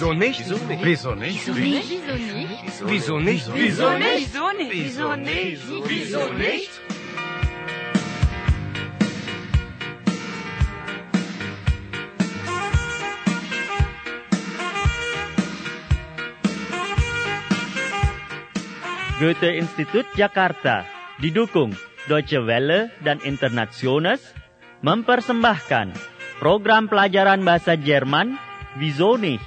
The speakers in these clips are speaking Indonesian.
Bisonné. Bisonné. Bisonné. Bisonné. Bisonné. Goethe Institut Jakarta didukung Deutsche Welle dan Internationals mempersembahkan program pelajaran bahasa Jerman Wieso nicht?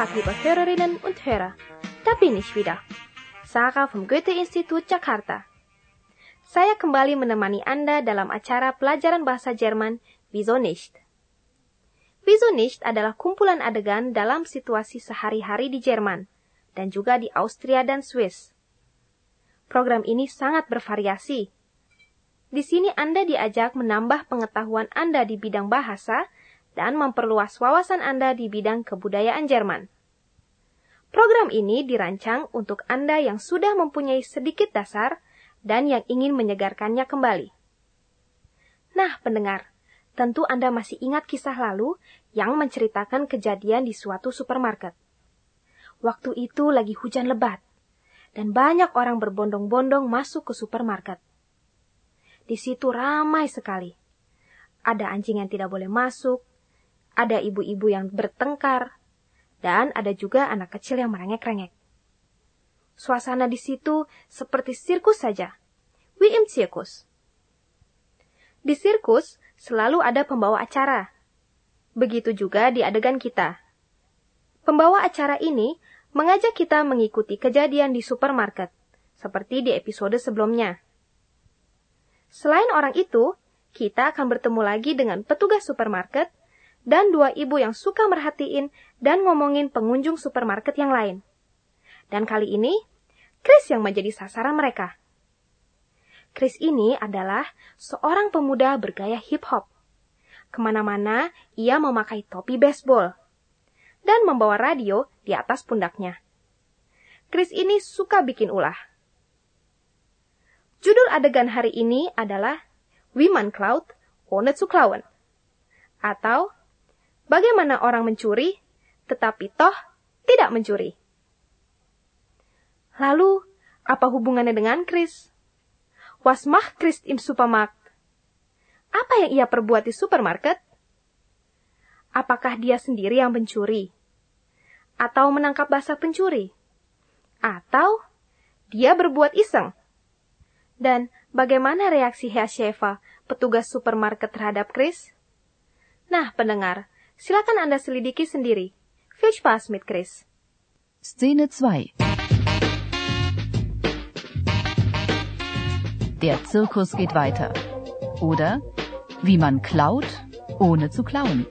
Tag, liebe Hörerinnen und Hörer. Da bin ich wieder. Sarah vom Goethe-Institut Jakarta. Saya kembali menemani Anda dalam acara pelajaran bahasa Jerman Wieso nicht? Wieso nicht adalah kumpulan adegan dalam situasi sehari-hari di Jerman dan juga di Austria dan Swiss. Program ini sangat bervariasi. Di sini Anda diajak menambah pengetahuan Anda di bidang bahasa dan memperluas wawasan Anda di bidang kebudayaan Jerman. Program ini dirancang untuk Anda yang sudah mempunyai sedikit dasar dan yang ingin menyegarkannya kembali. Nah, pendengar, tentu Anda masih ingat kisah lalu yang menceritakan kejadian di suatu supermarket. Waktu itu lagi hujan lebat, dan banyak orang berbondong-bondong masuk ke supermarket. Di situ ramai sekali. Ada anjing yang tidak boleh masuk, ada ibu-ibu yang bertengkar, dan ada juga anak kecil yang merengek-rengek. Suasana di situ seperti sirkus saja. Wie im. Di sirkus selalu ada pembawa acara. Begitu juga di adegan kita. Pembawa acara ini mengajak kita mengikuti kejadian di supermarket, seperti di episode sebelumnya. Selain orang itu, kita akan bertemu lagi dengan petugas supermarket dan dua ibu yang suka merhatiin dan ngomongin pengunjung supermarket yang lain. Dan kali ini, Chris yang menjadi sasaran mereka. Chris ini adalah seorang pemuda bergaya hip-hop. Ke mana-mana, ia memakai topi baseball dan membawa radio di atas pundaknya. Chris ini suka bikin ulah. Judul adegan hari ini adalah Wiman Cloud zu klauen. Atau bagaimana orang mencuri, tetapi toh tidak mencuri. Lalu, apa hubungannya dengan Chris? Was macht Chris im Supermarkt? Apa yang ia perbuat di supermarket? Apakah dia sendiri yang mencuri? Atau menangkap basah pencuri? Atau dia berbuat iseng? Dan bagaimana reaksi Herr Sheva, petugas supermarket terhadap Chris? Nah, pendengar, silakan Anda selidiki sendiri. Viel Spaß mit Chris. Szene 2 Der Zirkus geht weiter. Oder wie man klaut, ohne zu klauen.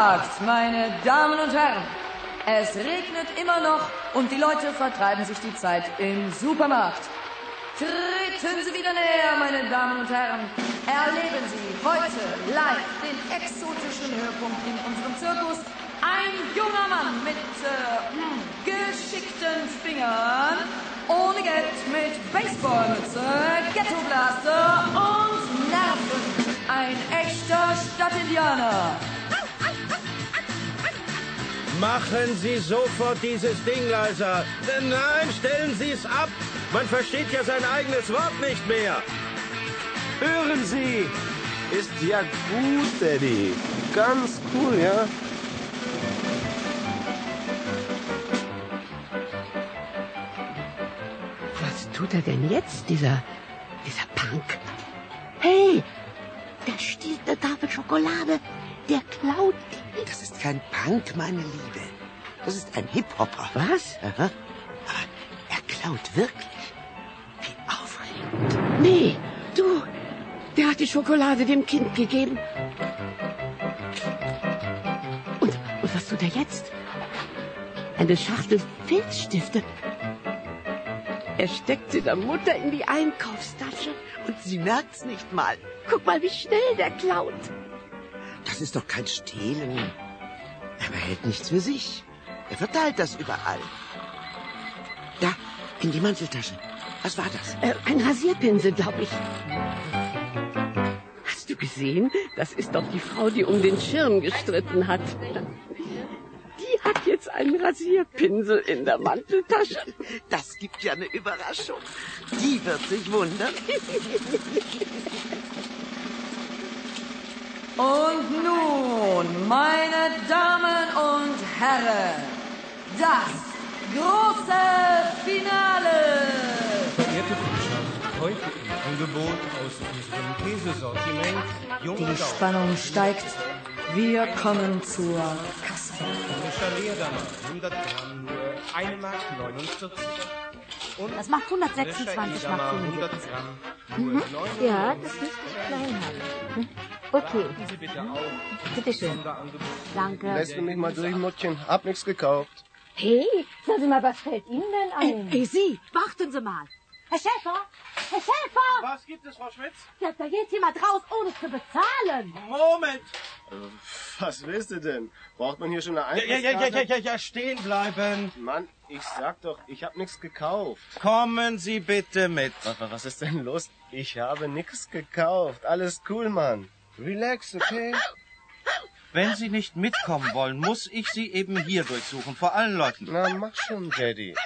Supermarkt, meine Damen und Herren. Es regnet immer noch und die Leute vertreiben sich die Zeit im Supermarkt. Treten Sie wieder näher, meine Damen und Herren. Erleben Sie heute live den exotischen Höhepunkt in unserem Zirkus. Ein junger Mann mit äh, hm, geschickten Fingern, ohne Geld, mit Baseballmütze, Ghettoblaster und Nerven. Ein echter Stadtindianer. Machen Sie sofort dieses Ding leiser. Nein, stellen Sie es ab. Man versteht ja sein eigenes Wort nicht mehr. Hören Sie! Ist ja gut, Daddy. Ganz cool, ja? Was tut er denn jetzt, dieser, dieser Punk? Hey, der stiehlt eine Tafel Schokolade. Der klaut kein Punk, meine Liebe. Das ist ein Hip-Hopper. Was? Aha. Aber er klaut wirklich. Wie Nee, du, der hat die Schokolade dem Kind gegeben. Und, und was tut er jetzt? Eine Schachtel Filzstifte. Er steckt sie der Mutter in die Einkaufstasche Und sie merkt's nicht mal. Guck mal, wie schnell der klaut. Das ist doch kein Stehlen. Er behält nichts für sich. Er verteilt das überall. Da, in die Manteltasche. Was war das? Äh, ein Rasierpinsel, glaube ich. Hast du gesehen? Das ist doch die Frau, die um den Schirm gestritten hat. Die hat jetzt einen Rasierpinsel in der Manteltasche. Das gibt ja eine Überraschung. Die wird sich wundern. Und nun, meine Damen und Herren, das große Finale. Verehrte Kundschaft, heute im Angebot aus unserem Käsesortiment Die Jungdau. Spannung steigt. Wir kommen zur Kasse. Frischer Leerdamer, 100 Gramm, nur 1 Mark 49. Und Das macht 126 frischer Mark Edamer, 100 75. Gramm, nur 99. Ja, das müsste ich klein haben. Hm? Okay, bitte. Sonderangebot. Danke. Lässt du mich mal durch, Muttchen? Hab nix gekauft. Hey, sagen Sie mal, was fällt Ihnen denn ein? Ey, Sie, Warten Sie mal. Herr Schäfer! Herr Schäfer! Was gibt es, Frau Schmitz? Ja, da geht jemand raus, ohne zu bezahlen. Moment! Was willst du denn? Braucht man hier schon eine Ja, ja, ja, ja, Eintrittskarte? ja, ja, ja, stehen bleiben. Mann, ich sag doch, ich hab nix gekauft. Kommen Sie bitte mit. Was, was ist denn los? Ich habe nix gekauft. Alles cool, Mann. Relax, okay? Wenn Sie nicht mitkommen wollen, muss ich Sie eben hier durchsuchen, vor allen Leuten. Na, mach schon, Daddy.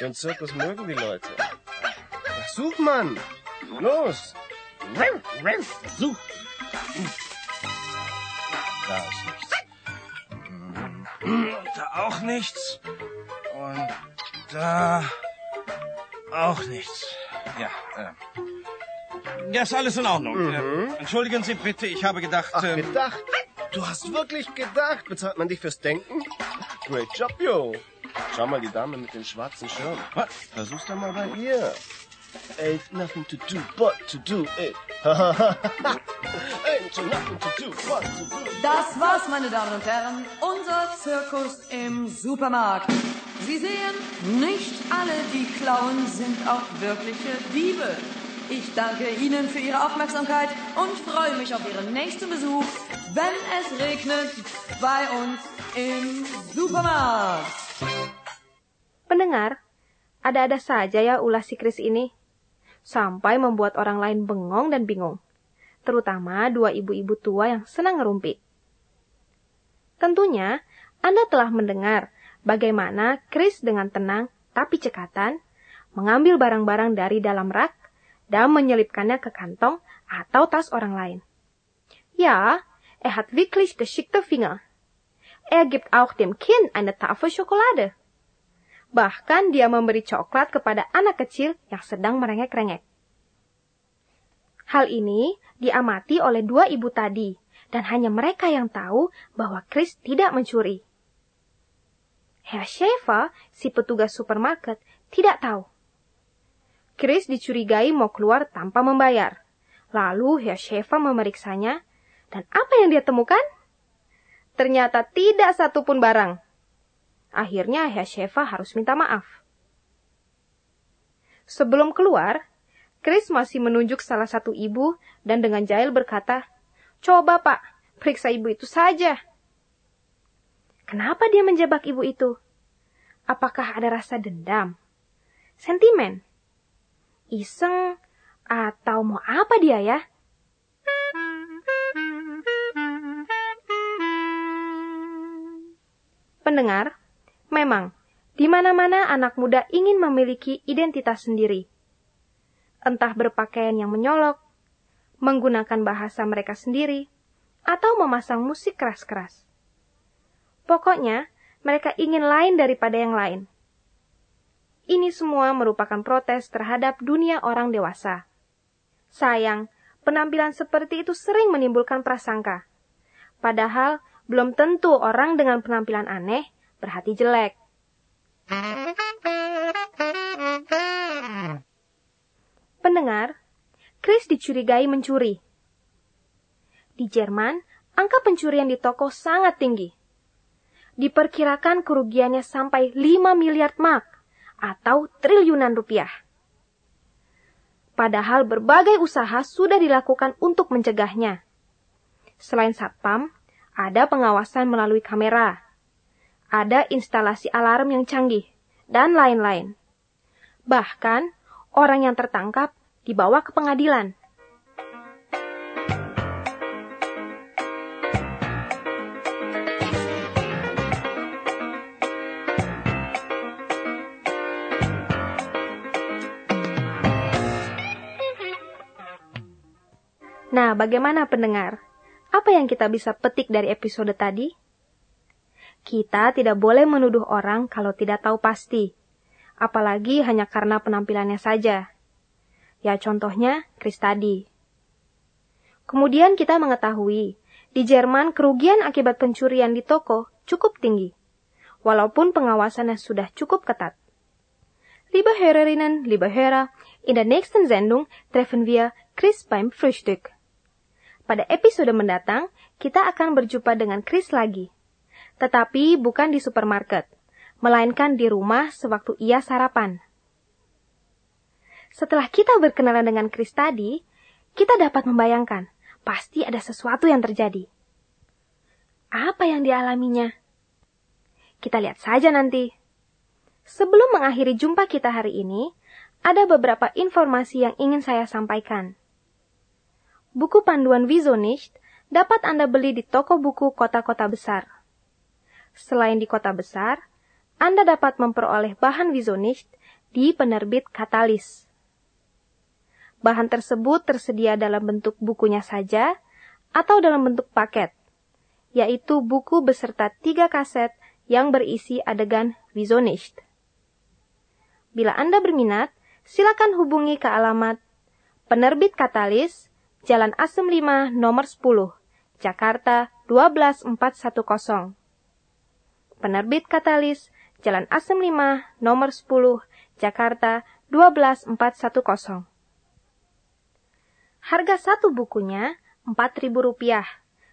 Den Zirkus mögen die Leute. Such, Mann. Los. Such! Da ist nichts. Und da auch nichts. Und da auch nichts. Ja, äh. Ja, ist alles in Ordnung. Äh, entschuldigen Sie bitte, ich habe gedacht. Ach, ähm, gedacht. Du hast wirklich gedacht. Bezahlt man dich fürs Denken? Great job, yo. Schau mal, die Dame mit dem schwarzen Schirm. was? Versuch's doch mal bei ihr. Ain't nothing to do but to do it. Ain't nothing to do but to do it. Das war's, meine Damen und Herren. Unser Zirkus im Supermarkt. Sie sehen, nicht alle, die klauen, sind auch wirkliche Diebe. Ich danke Ihnen für Ihre Aufmerksamkeit und freue mich auf Ihren nächsten Besuch, wenn es regnet, bei uns im Supermarkt. Pendengar, ada-ada saja ya ulas si Chris ini. Sampai membuat orang lain bengong dan bingung. Terutama dua ibu-ibu tua yang senang ngerumpi. Tentunya, Anda telah mendengar bagaimana Chris dengan tenang tapi cekatan mengambil barang-barang dari dalam rak dan menyelipkannya ke kantong atau tas orang lain. Ja, er hat wirklich geschickte Finger. Er gibt auch dem Kind eine Tafel Schokolade. Bahkan dia memberi coklat kepada anak kecil yang sedang merengek-rengek. Hal ini diamati oleh dua ibu tadi, dan hanya mereka yang tahu bahwa Chris tidak mencuri. Herr Schäfer, si petugas supermarket, tidak tahu. Chris dicurigai mau keluar tanpa membayar. Lalu Schäfer memeriksanya, dan apa yang dia temukan? Ternyata tidak satupun barang. Akhirnya Schäfer harus minta maaf. Sebelum keluar, Chris masih menunjuk salah satu ibu dan dengan jahil berkata, Coba pak, periksa ibu itu saja. Kenapa dia menjebak ibu itu? Apakah ada rasa dendam? Sentimen? Iseng? Atau mau apa dia ya? Pendengar, memang di mana-mana anak muda ingin memiliki identitas sendiri. Entah berpakaian yang menyolok, menggunakan bahasa mereka sendiri, atau memasang musik keras-keras. Pokoknya, mereka ingin lain daripada yang lain. Ini semua merupakan protes terhadap dunia orang dewasa. Sayang, penampilan seperti itu sering menimbulkan prasangka. Padahal, belum tentu orang dengan penampilan aneh berhati jelek. Pendengar, Chris dicurigai mencuri. Di Jerman, angka pencurian di toko sangat tinggi. Diperkirakan kerugiannya sampai 5 miliar mark atau triliunan rupiah. Padahal berbagai usaha sudah dilakukan untuk mencegahnya. Selain satpam, ada pengawasan melalui kamera, ada instalasi alarm yang canggih, dan lain-lain. Bahkan, orang yang tertangkap dibawa ke pengadilan. Nah, bagaimana pendengar? Apa yang kita bisa petik dari episode tadi? Kita tidak boleh menuduh orang kalau tidak tahu pasti, apalagi hanya karena penampilannya saja. Ya contohnya Chris tadi. Kemudian kita mengetahui, di Jerman kerugian akibat pencurian di toko cukup tinggi, walaupun pengawasannya sudah cukup ketat. Liebe Hörerinnen, liebe Hörer, in der nächsten Sendung treffen wir Chris beim Frühstück. Pada episode mendatang, kita akan berjumpa dengan Chris lagi. Tetapi bukan di supermarket, melainkan di rumah sewaktu ia sarapan. Setelah kita berkenalan dengan Chris tadi, kita dapat membayangkan, pasti ada sesuatu yang terjadi. Apa yang dialaminya? Kita lihat saja nanti. Sebelum mengakhiri jumpa kita hari ini, ada beberapa informasi yang ingin saya sampaikan. Buku panduan Visionist dapat Anda beli di toko buku kota-kota besar. Selain di kota besar, Anda dapat memperoleh bahan Visionist di penerbit Katalis. Bahan tersebut tersedia dalam bentuk bukunya saja atau dalam bentuk paket, yaitu buku beserta tiga kaset yang berisi adegan Visionist. Bila Anda berminat, silakan hubungi ke alamat penerbit Katalis Jalan Asem 5 nomor 10, Jakarta 12410. Penerbit Katalis, Jalan Asem 5 nomor 10, Jakarta 12410. Harga satu bukunya Rp4.000,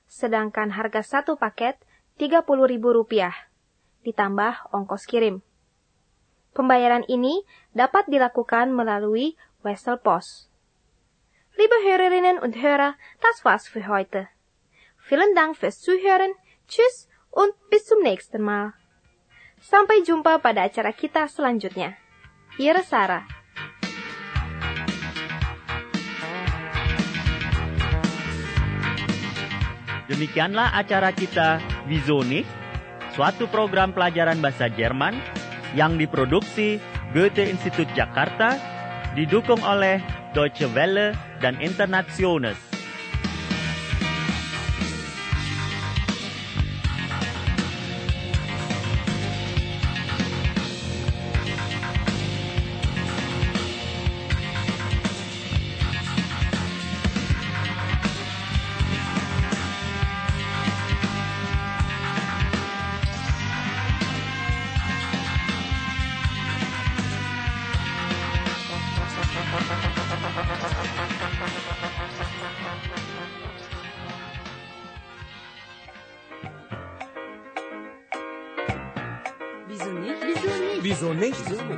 sedangkan harga satu paket Rp30.000, ditambah ongkos kirim. Pembayaran ini dapat dilakukan melalui Wesel Post. Liebe Hörerinnen und Hörer, das war's für heute. Vielen Dank fürs Zuhören. Tschüss und bis zum nächsten Mal. Sampai jumpa pada acara kita selanjutnya. Ihre Sarah. Demikianlah acara kita Visionik, suatu program pelajaran bahasa Jerman yang diproduksi Goethe Institut Jakarta, didukung oleh Deutsche Welle dan Internationes.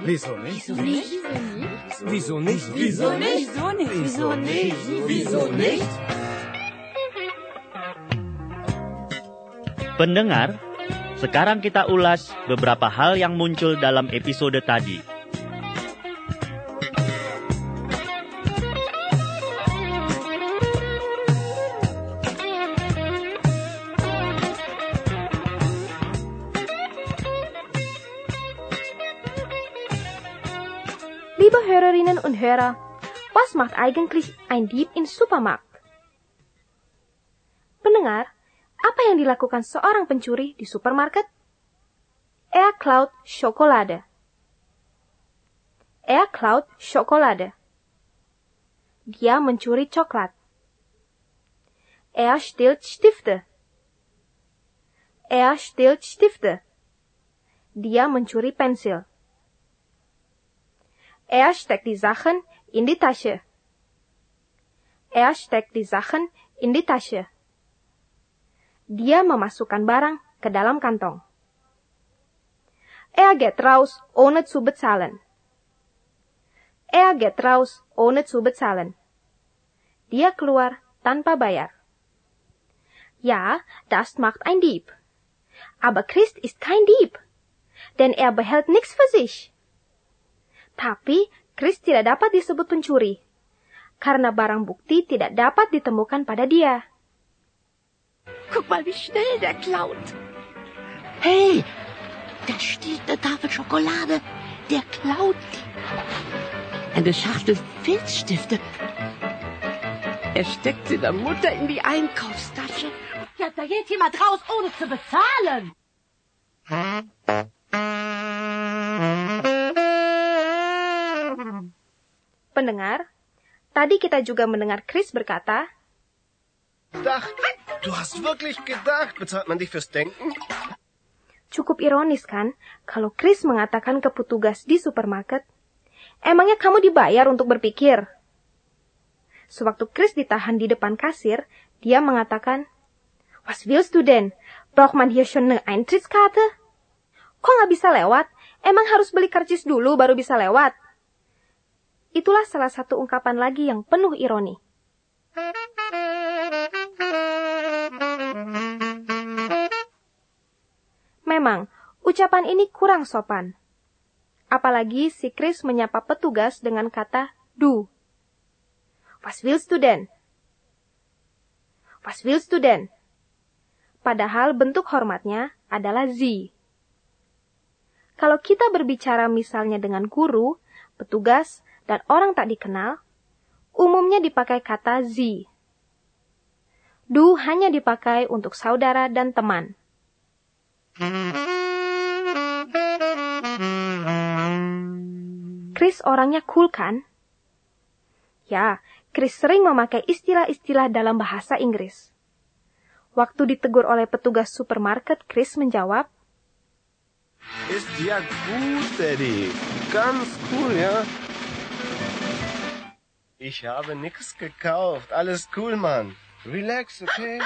Nicht? Wieso nicht? Wieso nicht? Wieso nicht? Wieso nicht? Wieso nicht? Pendengar, sekarang kita ulas beberapa hal yang muncul dalam episode tadi. Hörer, was macht eigentlich ein Dieb im Supermarkt? Pendengar, apa yang dilakukan seorang pencuri di supermarket? Er klaut Schokolade. Er klaut Schokolade. Dia mencuri coklat. Er stiehlt Stifte. Er stiehlt Stifte. Dia mencuri pensil. Er steckt die Sachen in die Tasche. Er steckt die Sachen in die Tasche. Dia memasukkan barang ke dalam kantong. Er geht raus, ohne zu bezahlen. Er geht raus, ohne zu bezahlen. Dia keluar tanpa bayar. Ja, das macht ein Dieb. Aber Christ ist kein Dieb, denn er behält nichts für sich. Tapi Christ tidak dapat disebut pencuri, karena barang bukti tidak dapat ditemukan pada dia. Guck mal, wie schnell der klaut. Hey, der stiehlt eine Tafel Schokolade. Der klaut. Eine Schachtel Filzstifte. Er steckt sie der Mutter in die Einkaufstasche. Ja, da geht jemand raus, ohne zu bezahlen. Pendengar, tadi kita juga mendengar Chris berkata, Gedacht. Du hast wirklich gedacht. Bezahlt man dich fürs Denken? Cukup ironis kan kalau Chris mengatakan ke petugas di supermarket, emangnya kamu dibayar untuk berpikir? Sewaktu Chris ditahan di depan kasir, dia mengatakan, Was willst du denn? Braucht man hier schon eine Eintrittskarte? Kok nggak bisa lewat? Emang harus beli karcis dulu baru bisa lewat? Itulah salah satu ungkapan lagi yang penuh ironi. Memang, ucapan ini kurang sopan. Apalagi si Chris menyapa petugas dengan kata du. Was willst du denn? Was willst du denn? Padahal bentuk hormatnya adalah Sie. Kalau kita berbicara misalnya dengan guru, petugas, dan orang tak dikenal, umumnya dipakai kata Sie. Du hanya dipakai untuk saudara dan teman. Chris orangnya cool kan? Ya, Chris sering memakai istilah-istilah dalam bahasa Inggris. Waktu ditegur oleh petugas supermarket, Chris menjawab, Ist ja gut, Daddy. Ganz cool, ja? Ich habe nix gekauft. Alles cool, Mann. Relax, okay?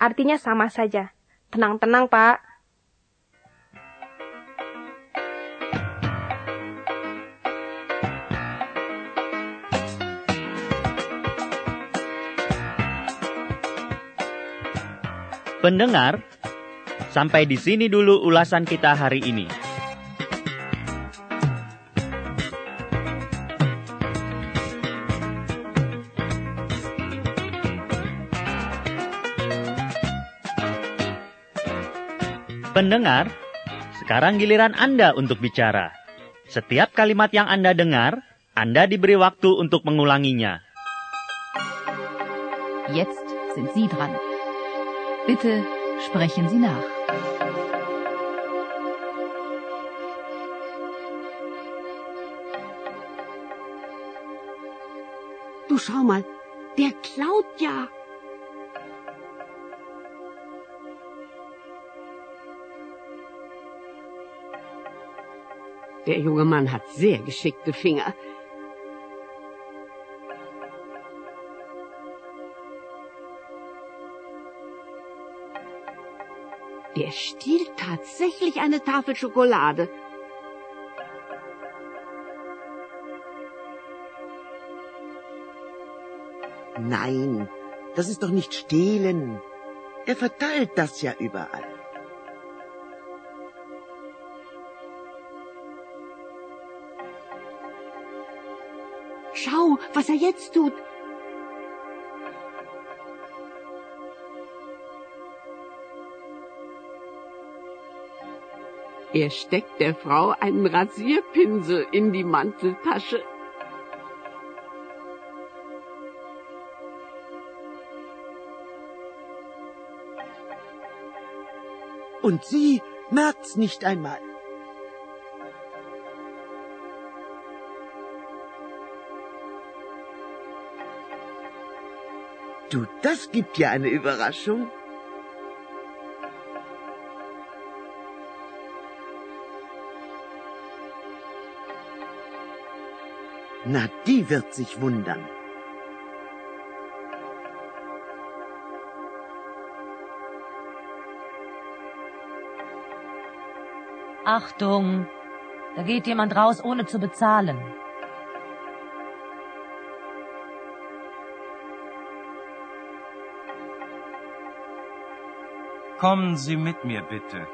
Artinya sama saja. Tenang-tenang, Pak. Pendengar, sampai di sini dulu ulasan kita hari ini. Pendengar, sekarang giliran Anda untuk bicara. Setiap kalimat yang Anda dengar, Anda diberi waktu untuk mengulanginya. Jetzt sind Sie dran. Bitte sprechen Sie nach. Du schau mal, der klaut ja. Der junge Mann hat sehr geschickte Finger. Der stiehlt tatsächlich eine Tafel Schokolade. Nein, das ist doch nicht stehlen. Er verteilt das ja überall. Was er jetzt tut. Er steckt der Frau einen Rasierpinsel in die Manteltasche. Und sie merkt's nicht einmal. Du, das gibt ja eine Überraschung. Na, die wird sich wundern. Achtung, da geht jemand raus, ohne zu bezahlen. Kommen Sie mit mir bitte.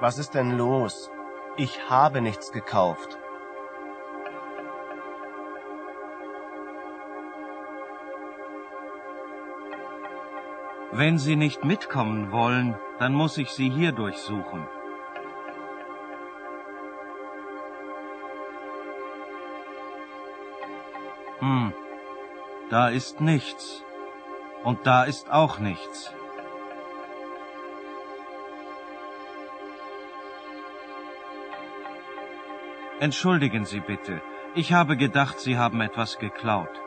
Was ist denn los? Ich habe nichts gekauft. Wenn Sie nicht mitkommen wollen, dann muss ich Sie hier durchsuchen. Hm, da ist nichts. Und da ist auch nichts. Entschuldigen Sie bitte. Ich habe gedacht, Sie haben etwas geklaut.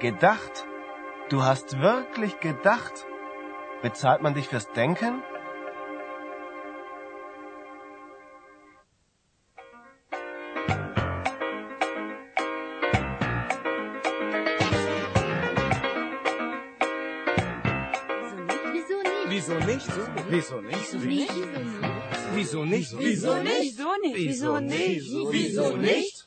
Gedacht? Du hast wirklich gedacht? Bezahlt man dich fürs Denken? Wieso nicht? Wieso nicht? Wieso nicht? Wieso nicht? Wieso nicht? Wieso nicht? Wieso nicht?